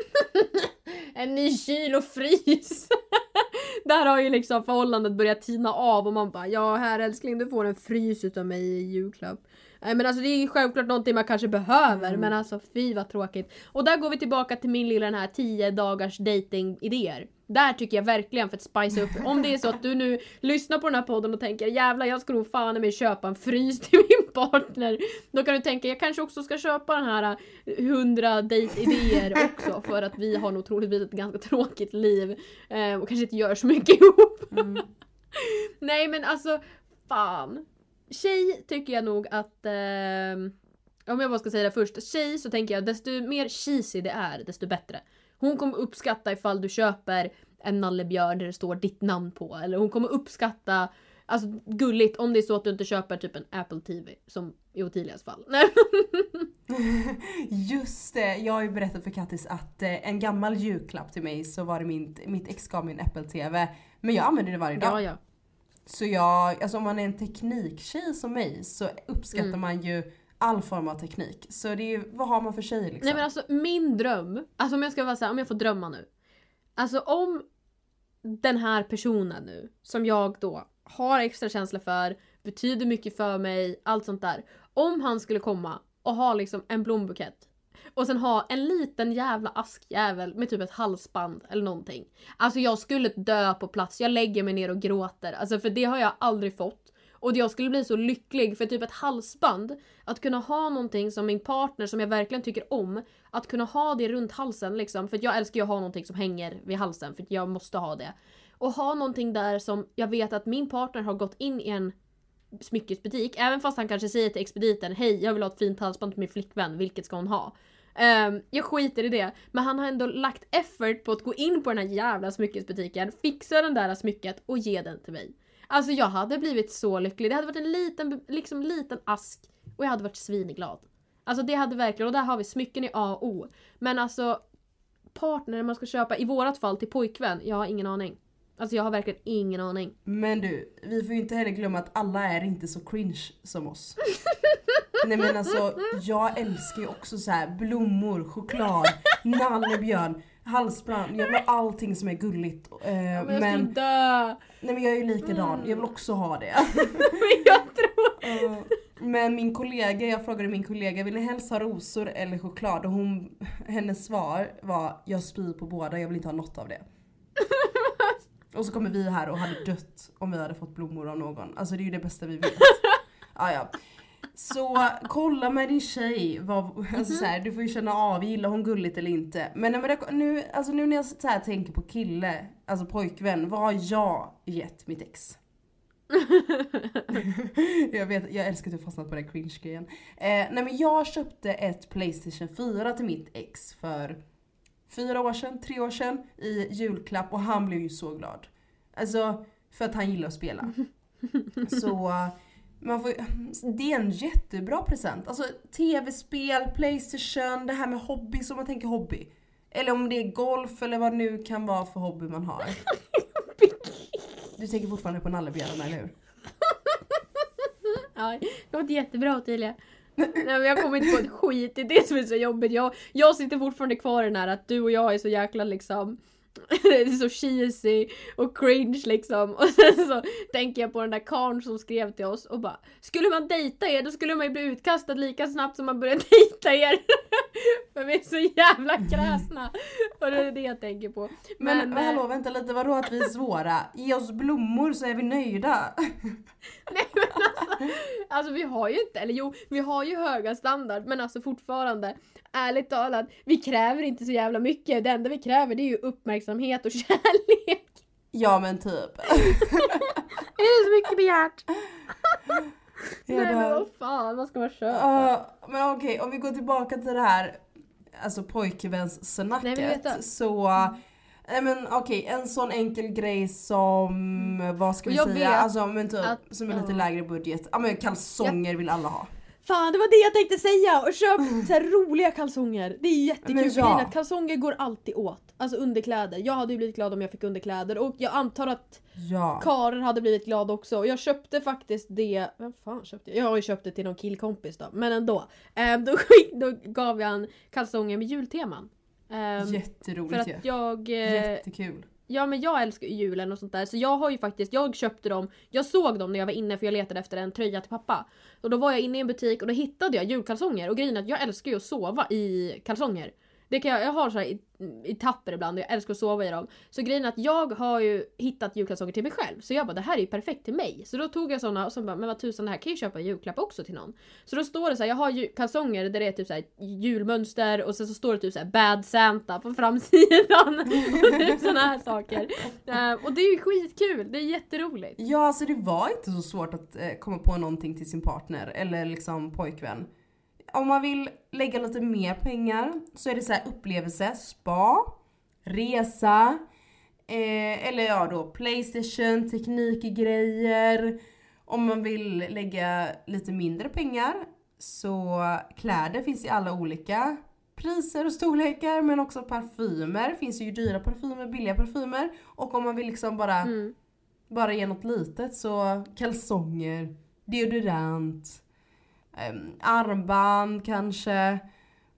en ny kyl och frys! Där har ju liksom förhållandet börjat tina av och man bara ja här älskling du får en frys utav mig i julklapp. Nej men alltså det är ju självklart någonting man kanske behöver Mm. men alltså fy vad tråkigt. Och där går vi tillbaka till min lilla den här 10 dagars dating idéer. Där tycker jag verkligen för att spice upp. Om det är så att du nu lyssnar på den här podden och tänker jävlar jag ska nog fan mig köpa en frys till min partner. Då kan du tänka jag kanske också ska köpa den här 100 date-idéer också för att vi har nog troligtvis ett ganska tråkigt liv eh, och kanske inte gör så mycket ihop. Mm. Nej men alltså, fan. Tjej tycker jag nog att... ehm, om jag bara ska säga det först. Tjej så tänker jag desto mer cheesy det är desto bättre. Hon kommer uppskatta ifall du köper en nallebjörn där det står ditt namn på. Eller hon kommer uppskatta Alltså gulligt om det är så att du inte köper typ en Apple TV som i Ottilias fall. Just det, jag har ju berättat för Kattis att eh, en gammal julklapp till mig så var det min, mitt ex gav mig en Apple TV. Men jag använder det varje dag. ja ja. Så jag, alltså om man är en tekniktjej som mig så uppskattar Mm. man ju all form av teknik. Så det är ju, vad har man för tjej liksom? Nej men alltså min dröm, alltså om jag ska vara såhär, om jag får drömma nu. Alltså om den här personen nu, som jag då har extra känsla för, betyder mycket för mig, allt sånt där. Om han skulle komma och ha liksom en blombukett och sen ha en liten jävla askjävel med typ ett halsband eller någonting. Alltså jag skulle dö på plats, jag lägger mig ner och gråter. Alltså för det har jag aldrig fått. Och jag skulle bli så lycklig för typ ett halsband, att kunna ha någonting som min partner som jag verkligen tycker om, att kunna ha det runt halsen liksom. För att jag älskar ju att ha någonting som hänger vid halsen för att jag måste ha det. Och ha någonting där som jag vet att min partner har gått in i en smyckesbutik, även fast han kanske säger till expediten Hej, jag vill ha ett fint halsband till min flickvän, vilket ska hon ha? Um, jag skiter i det, men han har ändå lagt effort på att gå in på den här jävla smyckesbutiken, fixa den där smycket och ge den till mig. Alltså jag hade blivit så lycklig. Det hade varit en liten, liksom liten ask och jag hade varit svinglad. Alltså det hade verkligen, och där har vi smycken i A och O. Men alltså partner man ska köpa, i vårat fall till pojkvän, jag har ingen aning. Alltså jag har verkligen ingen aning. Men du, vi får ju inte heller glömma att alla är inte så cringe som oss. Nej men alltså, jag älskar ju också så här blommor, choklad, nallebjörn, halsband. Jag vill ha allting som är gulligt. Eh, Men jag skulle men, dö! nej men jag är ju likadan, jag vill också ha det. Men jag tror... Eh, Men min kollega, jag frågade min kollega, vill ni helst ha rosor eller choklad? Och hon, hennes svar var, jag spyr på båda, jag vill inte ha något av det. Och så kommer vi här och hade dött om vi hade fått blommor av någon. Alltså det är ju det bästa vi vet. Ah, ja. Så kolla med din tjej, vad, alltså så här, du får ju känna av, gillar hon gulligt eller inte. Men, nu, alltså nu när jag så här tänker på kille, alltså pojkvän, vad har jag gett mitt ex? jag, vet, jag älskar att du fastnat på den cringe-grejen. Eh, nej men jag köpte ett Playstation 4 till mitt ex för fyra år sedan, tre år sedan i julklapp och han blev ju så glad. Alltså för att han gillar att spela. Så man får, det är en jättebra present. Alltså tv-spel, Playstation, det här med hobby som man tänker hobby. Eller om det är golf eller vad det nu kan vara för hobby man har. Du tänker fortfarande på nallebjörnarna eller hur? Ja, det låter jättebra Ottilia. Nej men jag kommer inte på ett skit, det är det som är så jobbigt. Jag, jag sitter fortfarande kvar i den här att du och jag är så jäkla liksom det är så cheesy och cringe liksom. Och sen så tänker jag på den där karln som skrev till oss och bara Skulle man dejta er då skulle man ju bli utkastad lika snabbt som man började dejta er. För vi är så jävla kräsna. Och det är det jag tänker på. Men, Men, men, eh, hallå vänta lite, vadå att vi är svåra? Ge oss blommor så är vi nöjda. Nej men alltså, alltså vi har ju inte, eller jo, vi har ju höga standard men alltså fortfarande, ärligt talat, vi kräver inte så jävla mycket. Det enda vi kräver det är ju uppmärksamhet och kärlek. Ja men typ. Är det så mycket begärt? Jag Nej men vad fan, vad ska man köpa? Ja, men okej, om vi går tillbaka till det här alltså pojkvänssnacket så Nej men okej, en sån enkel grej som, vad ska vi jag säga, alltså men typ att- som är lite ja. lägre budget. Ja men kalsonger vill alla ha. Fan det var det jag tänkte säga! Och köp så här roliga kalsonger. Det är jättekul Men för ja. att kalsonger går alltid åt. Alltså underkläder. Jag hade ju blivit glad om jag fick underkläder och jag antar att Ja. Karin hade blivit glad också. Och jag köpte faktiskt det, vem fan köpte jag? Jag har ju köpt det till någon killkompis då, men ändå. Ehm, då, då gav jag en kalsonger med julteman. För Jätteroligt att ju. jag... eh, Jättekul. Ja men jag älskar ju julen och sånt där så jag har ju faktiskt, jag köpte dem, jag såg dem när jag var inne för jag letade efter en tröja till pappa. Och då var jag inne i en butik och då hittade jag julkalsonger och grejen är att jag älskar ju att sova i kalsonger. Det kan jag, jag har så här ibland och jag älskar att sova i dem. Så grejen är att jag har ju hittat julkalsonger till mig själv. Så jag bara det här är ju perfekt till mig. Så då tog jag såna och så bara men vad tusan det här kan jag ju köpa en julklapp också till någon. Så då står det så här, jag har kalsonger där det är typ så här julmönster och sen så står det typ så här bad Santa på framsidan. och typ såna här saker. Eh, och det är ju skitkul, det är jätteroligt. Ja alltså det var inte så svårt att eh, komma på någonting till sin partner eller liksom pojkvän. Om man vill lägga lite mer pengar så är det så här upplevelse, spa, resa, eh, eller ja då Playstation, teknikgrejer. Om man vill lägga lite mindre pengar så kläder finns i alla olika priser och storlekar men också parfymer. finns ju dyra parfymer, billiga parfymer. Och om man vill liksom bara Mm. bara ge något litet så kalsonger, deodorant, em, armband kanske.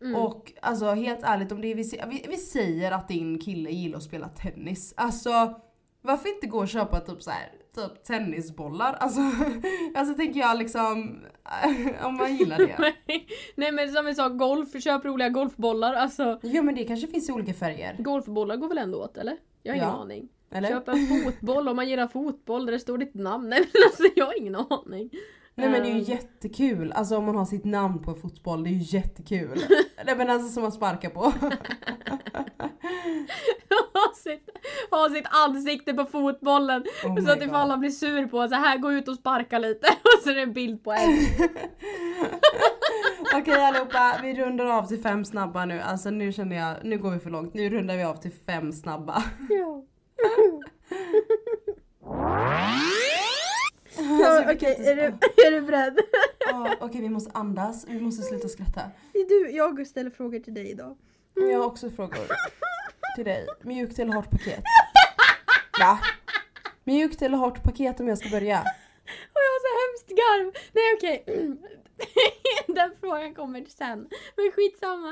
Mm. Och alltså helt ärligt om det är, vi, vi, vi säger att din kille gillar att spela tennis. Alltså varför inte gå och köpa typ så här, typ tennisbollar? Alltså, alltså tänker jag liksom om man gillar det. Nej men som vi sa, golf, köp roliga golfbollar. Alltså Ja men det kanske finns i olika färger. golfbollar går väl ändå åt eller? Jag har ingen Ja. aning. Eller? Köp en fotboll om man gillar fotboll där det står ditt namn. Nej men alltså jag har ingen aning. Nej men det är ju Ehm, jättekul, alltså om man har sitt namn på en fotboll, det är ju jättekul. Nej men alltså som man sparkar på. ha, sitt, ha sitt ansikte på fotbollen. Oh så att ifall God. han blir sur på så här gå ut och sparka lite. Och så är det en bild på en. Okej allihopa, vi rundar av till fem snabba nu. Alltså nu känner jag, nu går vi för långt. Nu rundar vi av till fem snabba. ja. Alltså, Okej, är, du, är du beredd? Ja, Okej vi måste andas, vi måste sluta skratta. Du, jag ställer frågor till dig idag. Jag har också frågor till dig. Mjukt eller hårt paket? Va? Mjukt eller hårt paket om jag ska börja? Och jag har så hemskt garv. Nej okej. Den frågan kommer sen. Men skitsamma.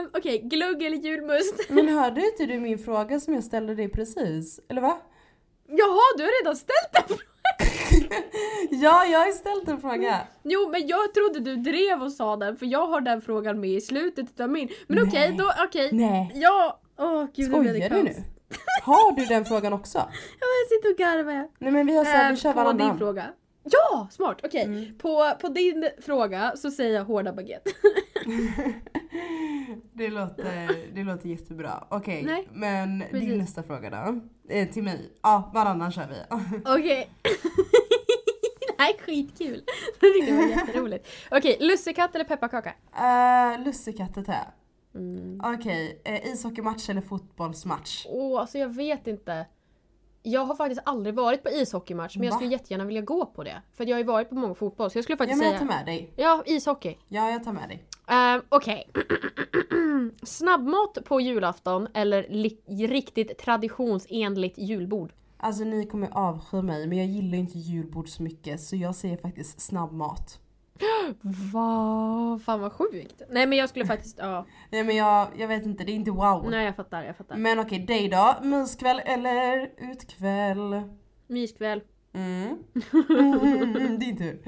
Um, okej, glugg eller julmust? Men hörde inte du min fråga som jag ställde dig precis? Eller va? Jaha, du har redan ställt den frågan. Ja, jag har ställt en fråga. Jo, men jag trodde du drev och sa den för jag har den frågan med i slutet av min. Men okej, Nej. då okej. Nej. Ja, åh gud nu blev det Skojar du nu? Har du den frågan också? Ja, jag sitter och garvar. Nej men vi har så här, Eh, vi kör på din varannan. fråga. Ja, smart. Okej, Mm. på, på din fråga så säger jag hårda baguette. Det låter, det låter jättebra. Okej, Nej, men precis. din nästa fråga då? Eh, till mig? Ja, varannan kör vi. Okej. det här är skitkul. Jag tyckte det var jätteroligt. Okej, lussekatt eller pepparkaka? Uh, Lussekatter tar jag. Mm. Okej, eh, ishockeymatch eller fotbollsmatch? Åh, alltså jag vet inte. Jag har faktiskt aldrig varit på ishockeymatch men jag Va? skulle jättegärna vilja gå på det. För jag har ju varit på många fotboll så jag skulle Ja faktiskt men jag tar säga... med dig. Ja, ishockey. Ja, jag tar med dig. Uh, Okej. Snabbmat på julafton eller riktigt traditionsenligt julbord? Alltså ni kommer avsky mig men jag gillar inte julbord så mycket så jag säger faktiskt snabbmat. Va? Fan vad sjukt. Nej men jag skulle faktiskt, ja. Nej men jag, jag vet inte, det är inte wow. Nej jag fattar, jag fattar. Men okej, dig då? Myskväll eller utkväll? Myskväll. Mm. Mm, din tur.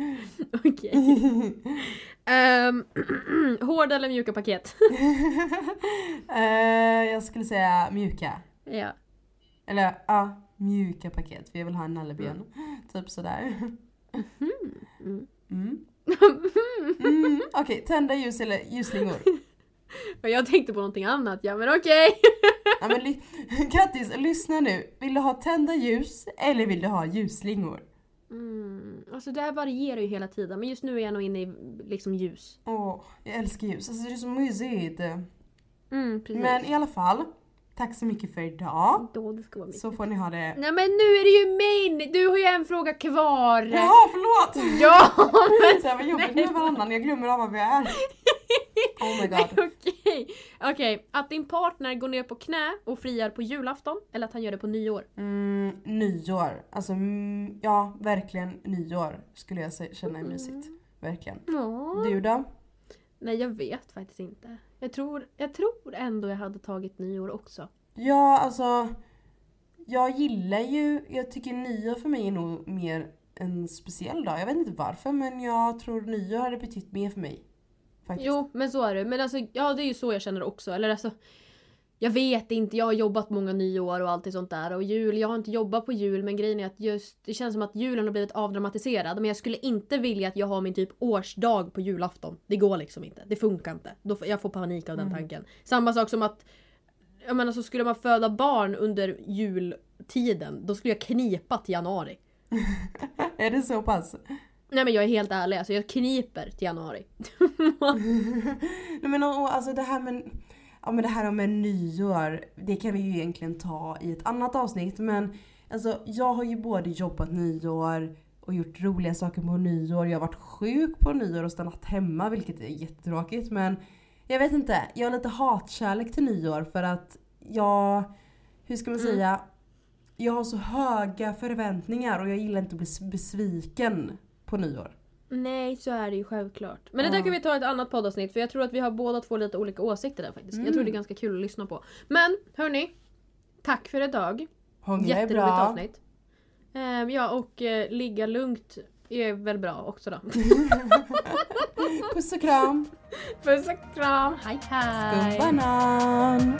Okej. Ehm, hårda eller mjuka paket? Eh, jag skulle säga mjuka. ja. Eller ja, mjuka paket för jag vill ha en nallebjörn. Typ sådär. Mm. Mm. Mm. Okej, tända ljus eller ljusslingor? Jag tänkte på någonting annat, ja men okej. Ja, men ly- Kattis, lyssna nu. Vill du ha tända ljus eller vill du ha ljusslingor? Mm. Alltså det här varierar ju hela tiden men just nu är jag nog inne i liksom ljus. Åh, jag älskar ljus. Alltså det är så mysigt. Mm, precis. Men i alla fall, tack så mycket för idag. Då det ska vara. Så får ni ha det. Nej men nu är det ju min! Du har ju en fråga kvar! Ja, förlåt! Ja Det här var jobbigt med varannan, jag glömmer av vad vi är. Oh my god. Okej, okej. Att din partner går ner på knä och friar på julafton eller att han gör det på nyår? Mm, nyår. Alltså mm, ja, verkligen nyår skulle jag känna är mysigt. Verkligen. Ja. Du då? Nej jag vet faktiskt inte. Jag tror, jag tror ändå jag hade tagit nyår också. Ja, alltså. Jag gillar ju, jag tycker nyår för mig är nog mer en speciell dag. Jag vet inte varför men jag tror nyår hade betytt mer för mig. Faktiskt. Jo men så är det. Men alltså ja det är ju så jag känner också. Eller alltså. Jag vet inte, jag har jobbat många nyår och allt sånt där. Och jul, jag har inte jobbat på jul men grejen är att just det känns som att julen har blivit avdramatiserad. Men jag skulle inte vilja att jag har min typ årsdag på julafton. Det går liksom inte. Det funkar inte. Då, jag får panik av den Mm. tanken. Samma sak som att jag menar så skulle man föda barn under jultiden då skulle jag knipa till januari. Är det så pass? Nej men jag är helt ärlig, alltså jag kniper till januari. Nej men och, alltså det här med, ja, men det här med nyår, det kan vi ju egentligen ta i ett annat avsnitt men alltså jag har ju både jobbat nyår och gjort roliga saker på nyår. Jag har varit sjuk på nyår och stannat hemma vilket är jättetråkigt men jag vet inte, jag har lite hatkärlek till nyår för att jag, hur ska man Mm. säga, jag har så höga förväntningar och jag gillar inte att bli besviken på nyår. Nej, så är det ju självklart. Men det där kan vi ta i ett annat poddavsnitt för jag tror att vi har båda två lite olika åsikter där faktiskt. Jag Mm. tror det är ganska kul att lyssna på. Men hörni, tack för idag. Jätteroligt avsnitt. Ehm, ja, och eh, ligga lugnt är väl bra också då. Puss och kram! Puss och kram, hej hej! Skumbanan!